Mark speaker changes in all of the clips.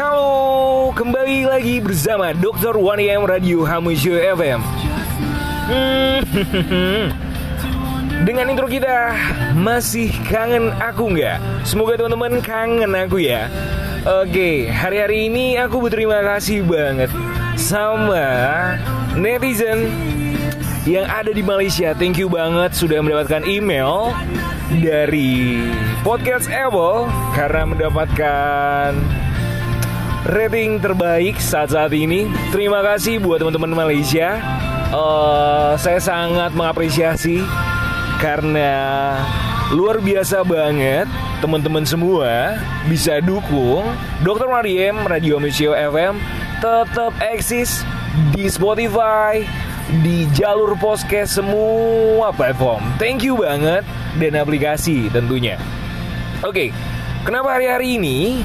Speaker 1: Halo, kembali lagi bersama Dr. 1AM Radio Hamusyo FM. Hmm, Dengan intro kita masih kangen aku nggak? Semoga teman-teman kangen aku ya. Oke, hari-hari ini aku berterima kasih banget sama netizen yang ada di Malaysia. Thank you banget sudah mendapatkan email dari podcast Apple karena mendapatkan rating terbaik saat-saat ini. Terima kasih buat teman-teman Malaysia. Eh, saya sangat mengapresiasi karena luar biasa banget teman-teman semua bisa dukung Dr. Mariem Radio Musio FM tetap eksis di Spotify, di jalur podcast semua platform. Thank you banget dan aplikasi tentunya. Oke, kenapa hari-hari ini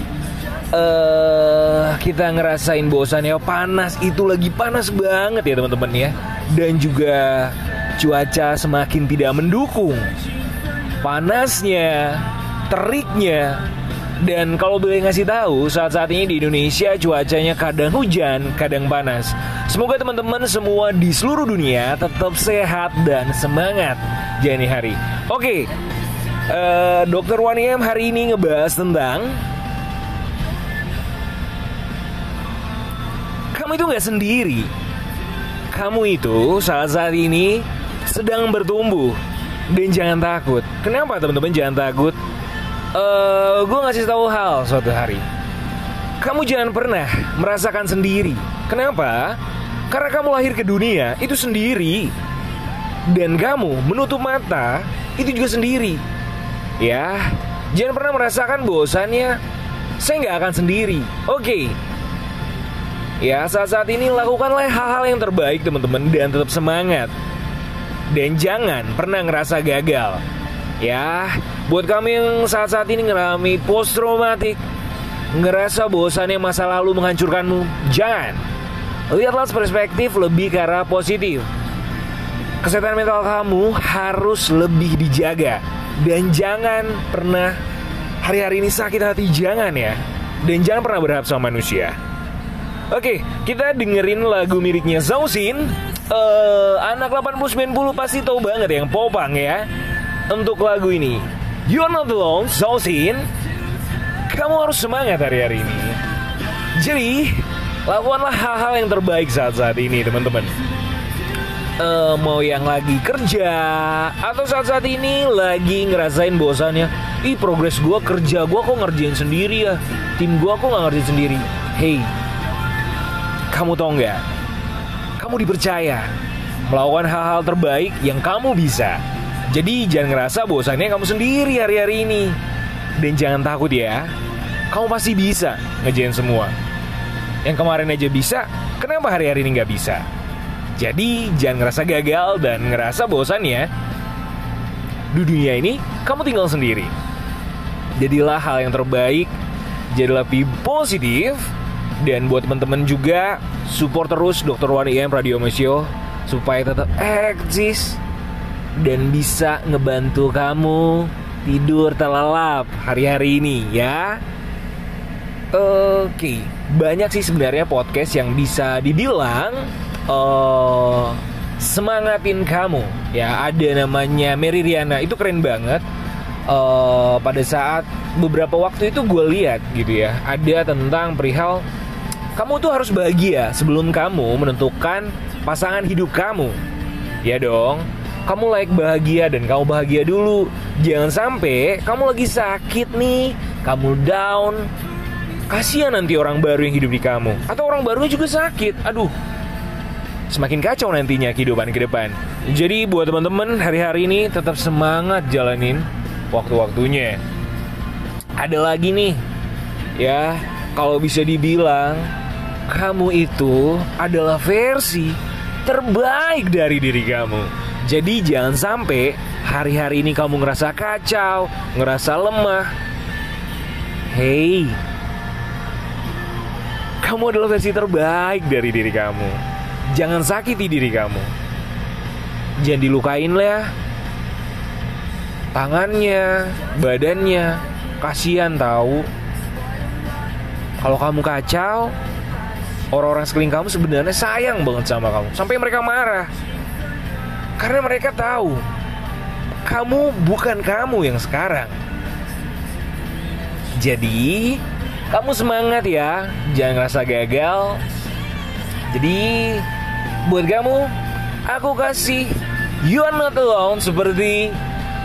Speaker 1: eh kita ngerasain bosannya. Panas itu lagi panas banget ya teman-teman ya. Dan juga cuaca semakin tidak mendukung. Panasnya teriknya dan kalau boleh ngasih tahu saat-saat ini di Indonesia cuacanya kadang hujan kadang panas. Semoga teman-teman semua di seluruh dunia tetap sehat dan semangat jani hari. Oke eh, Dokter Waniem hari ini ngebahas tentang kamu itu nggak sendiri. Kamu itu saat-saat ini sedang bertumbuh dan jangan takut. Kenapa teman-teman jangan takut? Eh, gue ngasih tahu hal suatu hari. Kamu jangan pernah merasakan sendiri. Kenapa? Karena kamu lahir ke dunia itu sendiri. Dan kamu menutup mata itu juga sendiri. Ya, jangan pernah merasakan bosannya. Saya nggak akan sendiri. Oke, Ya saat-saat ini lakukanlah hal-hal yang terbaik teman-teman dan tetap semangat. Dan jangan pernah ngerasa gagal. Ya buat kami yang saat-saat ini ngalami post traumatik Ngerasa bosannya masa lalu menghancurkanmu Jangan. Lihatlah perspektif lebih ke arah positif. Kesehatan mental kamu harus lebih dijaga. Dan jangan pernah hari-hari ini sakit hati Jangan ya. Dan jangan pernah berharap sama manusia Oke, kita dengerin lagu miliknya Zausin. Eh, anak 80-90 pasti tahu banget yang popang ya. Untuk lagu ini, You're Not Alone, Zausin. Kamu harus semangat hari-hari ini. Jadi, lakukanlah hal-hal yang terbaik saat-saat ini, teman-teman. Eh, mau yang lagi kerja atau saat-saat ini lagi ngerasain bosannya ih progres gua kerja gua kok ngerjain sendiri ya tim gua kok nggak ngerjain sendiri hey kamu tahu nggak? Kamu dipercaya melakukan hal-hal terbaik yang kamu bisa. Jadi jangan ngerasa bosannya kamu sendiri hari-hari ini. Dan jangan takut ya, kamu pasti bisa ngejain semua. Yang kemarin aja bisa, kenapa hari-hari ini nggak bisa? Jadi jangan ngerasa gagal dan ngerasa bosan ya. Di dunia ini, kamu tinggal sendiri. Jadilah hal yang terbaik, jadilah lebih positif, dan buat teman-teman juga support terus Dr. Wani IM Radio Mesio supaya tetap eksis dan bisa ngebantu kamu tidur terlelap hari-hari ini ya. Oke, banyak sih sebenarnya podcast yang bisa dibilang eh semangatin kamu. Ya, ada namanya Mary Riana, itu keren banget. Eh pada saat beberapa waktu itu gue lihat gitu ya, ada tentang perihal kamu tuh harus bahagia sebelum kamu menentukan pasangan hidup kamu. Ya dong, kamu layak bahagia dan kamu bahagia dulu. Jangan sampai kamu lagi sakit nih, kamu down. Kasihan nanti orang baru yang hidup di kamu. Atau orang barunya juga sakit. Aduh, semakin kacau nantinya kehidupan ke depan. Jadi buat teman-teman hari-hari ini tetap semangat jalanin waktu-waktunya. Ada lagi nih, ya kalau bisa dibilang kamu itu adalah versi terbaik dari diri kamu. Jadi jangan sampai hari-hari ini kamu ngerasa kacau, ngerasa lemah. Hey, kamu adalah versi terbaik dari diri kamu. Jangan sakiti diri kamu. Jangan dilukain lah. Tangannya, badannya, kasihan tahu. Kalau kamu kacau, orang-orang sekeliling kamu sebenarnya sayang banget sama kamu. Sampai mereka marah. Karena mereka tahu kamu bukan kamu yang sekarang. Jadi, kamu semangat ya, jangan ngerasa gagal. Jadi, buat kamu, aku kasih You are not alone seperti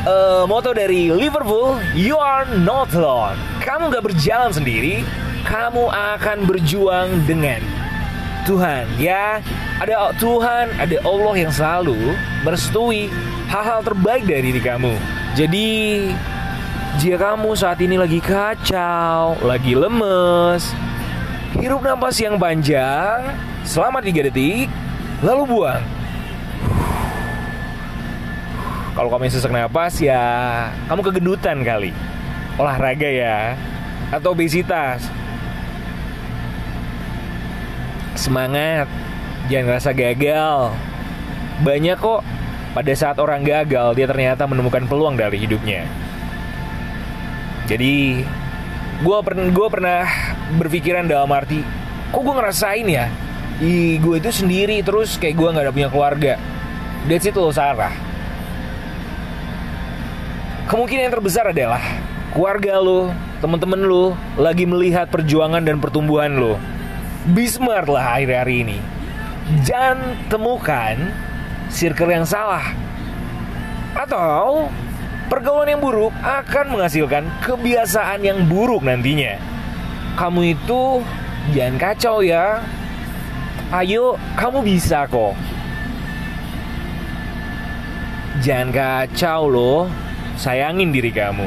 Speaker 1: uh, moto dari Liverpool, You are not alone. Kamu gak berjalan sendiri, kamu akan berjuang dengan Tuhan ya. Ada Tuhan, ada Allah yang selalu merestui hal-hal terbaik dari diri kamu. Jadi jika kamu saat ini lagi kacau, lagi lemes, hirup nafas yang panjang selama 3 detik, lalu buang. Kalau kamu sesak nafas ya kamu kegendutan kali. Olahraga ya atau obesitas. Semangat, jangan ngerasa gagal. Banyak kok pada saat orang gagal dia ternyata menemukan peluang dari hidupnya. Jadi gue gue pernah berpikiran dalam arti, kok gue ngerasain ya, Ih, gue itu sendiri terus kayak gue nggak ada punya keluarga. That's it loh Sarah. Kemungkinan yang terbesar adalah keluarga lo, teman-teman lo lagi melihat perjuangan dan pertumbuhan lo. Be smart lah hari-hari ini. Jangan temukan circle yang salah. Atau pergaulan yang buruk akan menghasilkan kebiasaan yang buruk nantinya. Kamu itu jangan kacau ya. Ayo, kamu bisa kok. Jangan kacau loh. Sayangin diri kamu.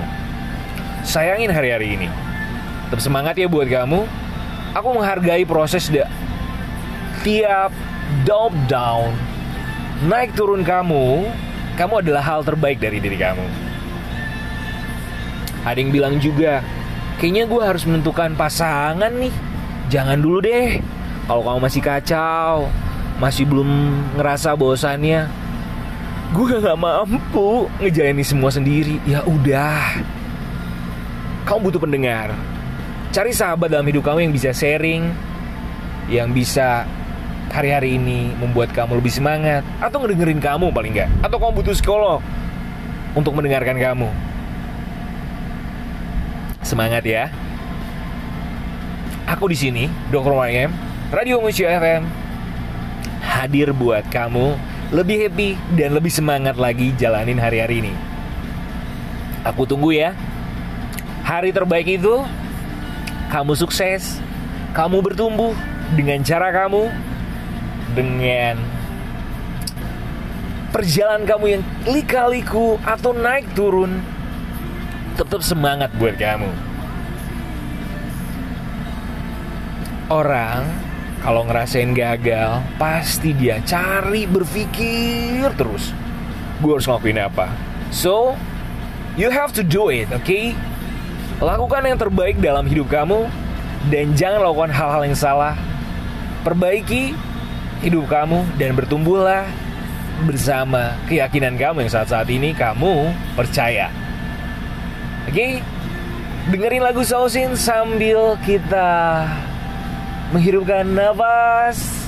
Speaker 1: Sayangin hari-hari ini. Tetap semangat ya buat kamu. Aku menghargai proses da tiap drop down, naik turun kamu, kamu adalah hal terbaik dari diri kamu. Ada yang bilang juga, kayaknya gue harus menentukan pasangan nih. Jangan dulu deh. Kalau kamu masih kacau, masih belum ngerasa bosannya, gue gak mampu ngejalani semua sendiri. Ya udah, kamu butuh pendengar. Cari sahabat dalam hidup kamu yang bisa sharing, yang bisa hari-hari ini membuat kamu lebih semangat, atau ngedengerin kamu paling nggak, atau kamu butuh psikolog untuk mendengarkan kamu. Semangat ya. Aku di sini, Dr. YM, Radio Musik FM, hadir buat kamu lebih happy dan lebih semangat lagi jalanin hari-hari ini. Aku tunggu ya. Hari terbaik itu kamu sukses, kamu bertumbuh dengan cara kamu, dengan perjalanan kamu yang lika-liku atau naik turun, tetap semangat buat kamu. Orang kalau ngerasain gagal, pasti dia cari berpikir terus. Gue harus ngelakuin apa? So, you have to do it, oke? Okay? Lakukan yang terbaik dalam hidup kamu dan jangan lakukan hal-hal yang salah. Perbaiki hidup kamu dan bertumbuhlah bersama keyakinan kamu yang saat-saat ini kamu percaya. Oke? Okay? Dengerin lagu Sausin sambil kita menghirupkan nafas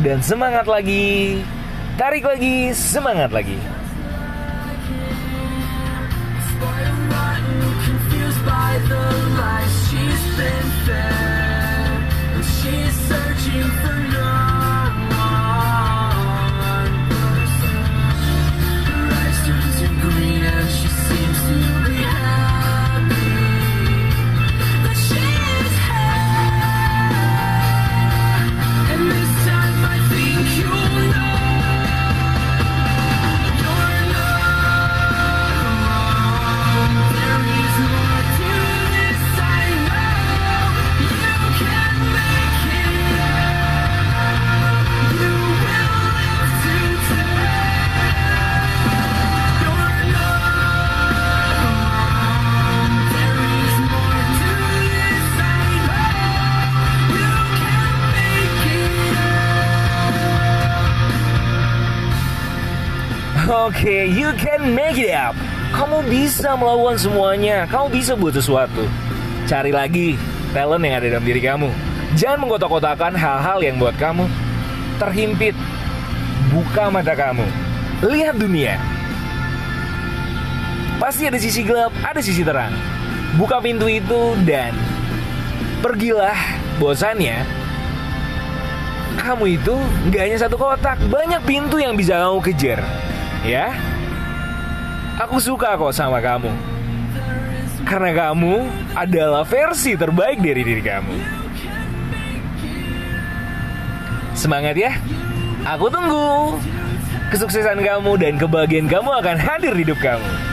Speaker 1: dan semangat lagi. Tarik lagi, semangat lagi. Oke, you can make it up. Kamu bisa melakukan semuanya. Kamu bisa buat sesuatu. Cari lagi, talent yang ada dalam diri kamu. Jangan mengkotak-kotakan hal-hal yang buat kamu terhimpit. Buka mata kamu. Lihat dunia. Pasti ada sisi gelap, ada sisi terang. Buka pintu itu dan pergilah. Bosannya, kamu itu nggak hanya satu kotak, banyak pintu yang bisa kamu kejar. Ya, aku suka kok sama kamu. Karena kamu adalah versi terbaik dari diri kamu. Semangat ya. Aku tunggu. Kesuksesan kamu dan kebahagiaan kamu akan hadir di hidup kamu.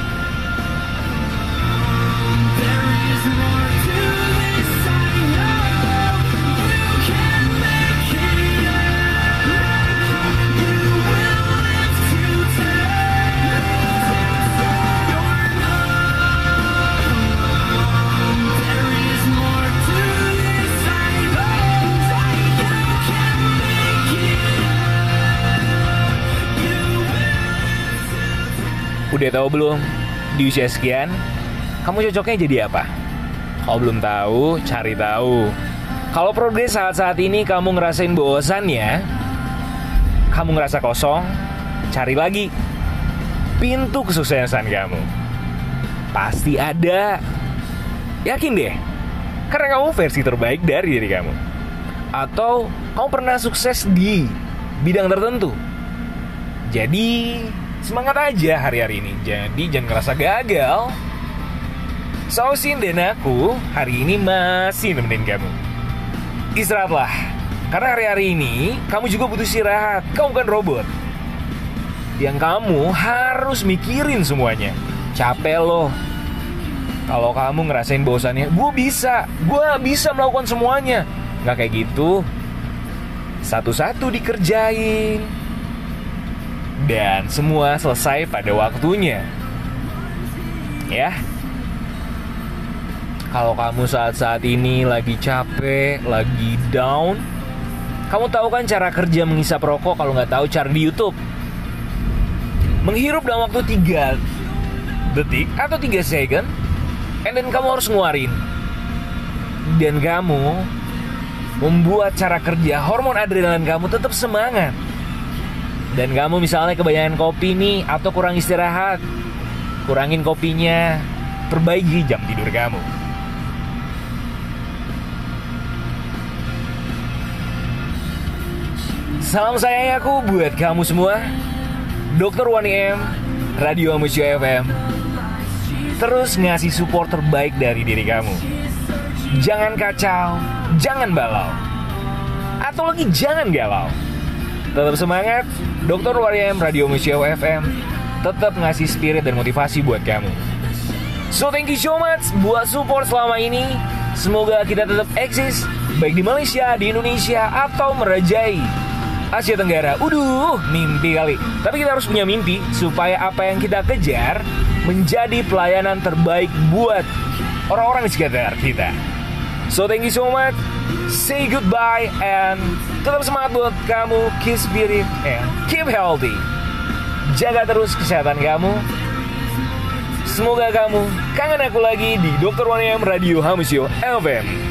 Speaker 1: Udah tahu belum? Di usia sekian, kamu cocoknya jadi apa? Kalau belum tahu, cari tahu. Kalau progres saat-saat ini kamu ngerasain bosan ya, kamu ngerasa kosong, cari lagi. Pintu kesuksesan kamu. Pasti ada. Yakin deh. Karena kamu versi terbaik dari diri kamu. Atau kamu pernah sukses di bidang tertentu. Jadi semangat aja hari-hari ini. Jadi jangan ngerasa gagal. Sausin dan aku hari ini masih nemenin kamu. Istirahatlah. Karena hari-hari ini kamu juga butuh istirahat. Kamu bukan robot. Yang kamu harus mikirin semuanya. Capek loh. Kalau kamu ngerasain bosannya, gue bisa. Gue bisa melakukan semuanya. Gak kayak gitu. Satu-satu dikerjain dan semua selesai pada waktunya. Ya. Kalau kamu saat-saat ini lagi capek, lagi down, kamu tahu kan cara kerja mengisap rokok kalau nggak tahu cara di YouTube. Menghirup dalam waktu 3 detik atau 3 second, and then kamu harus ngeluarin. Dan kamu membuat cara kerja hormon adrenalin kamu tetap semangat. Dan kamu misalnya kebanyakan kopi nih atau kurang istirahat, kurangin kopinya, perbaiki jam tidur kamu. Salam sayang aku buat kamu semua. Dr. Wani M, Radio Amusio FM. Terus ngasih support terbaik dari diri kamu. Jangan kacau, jangan balau. Atau lagi jangan galau. Tetap semangat, Dr. Wani M, Radio Amusio FM. Tetap ngasih spirit dan motivasi buat kamu. So thank you so much buat support selama ini. Semoga kita tetap eksis baik di Malaysia, di Indonesia atau merajai Asia Tenggara. Uduh, mimpi kali. Tapi kita harus punya mimpi supaya apa yang kita kejar menjadi pelayanan terbaik buat orang-orang di sekitar kita. So thank you so much. Say goodbye and tetap semangat buat kamu. Keep spirit and keep healthy. Jaga terus kesehatan kamu. Semoga kamu kangen aku lagi di Dr. Waniam Radio Hamusio FM.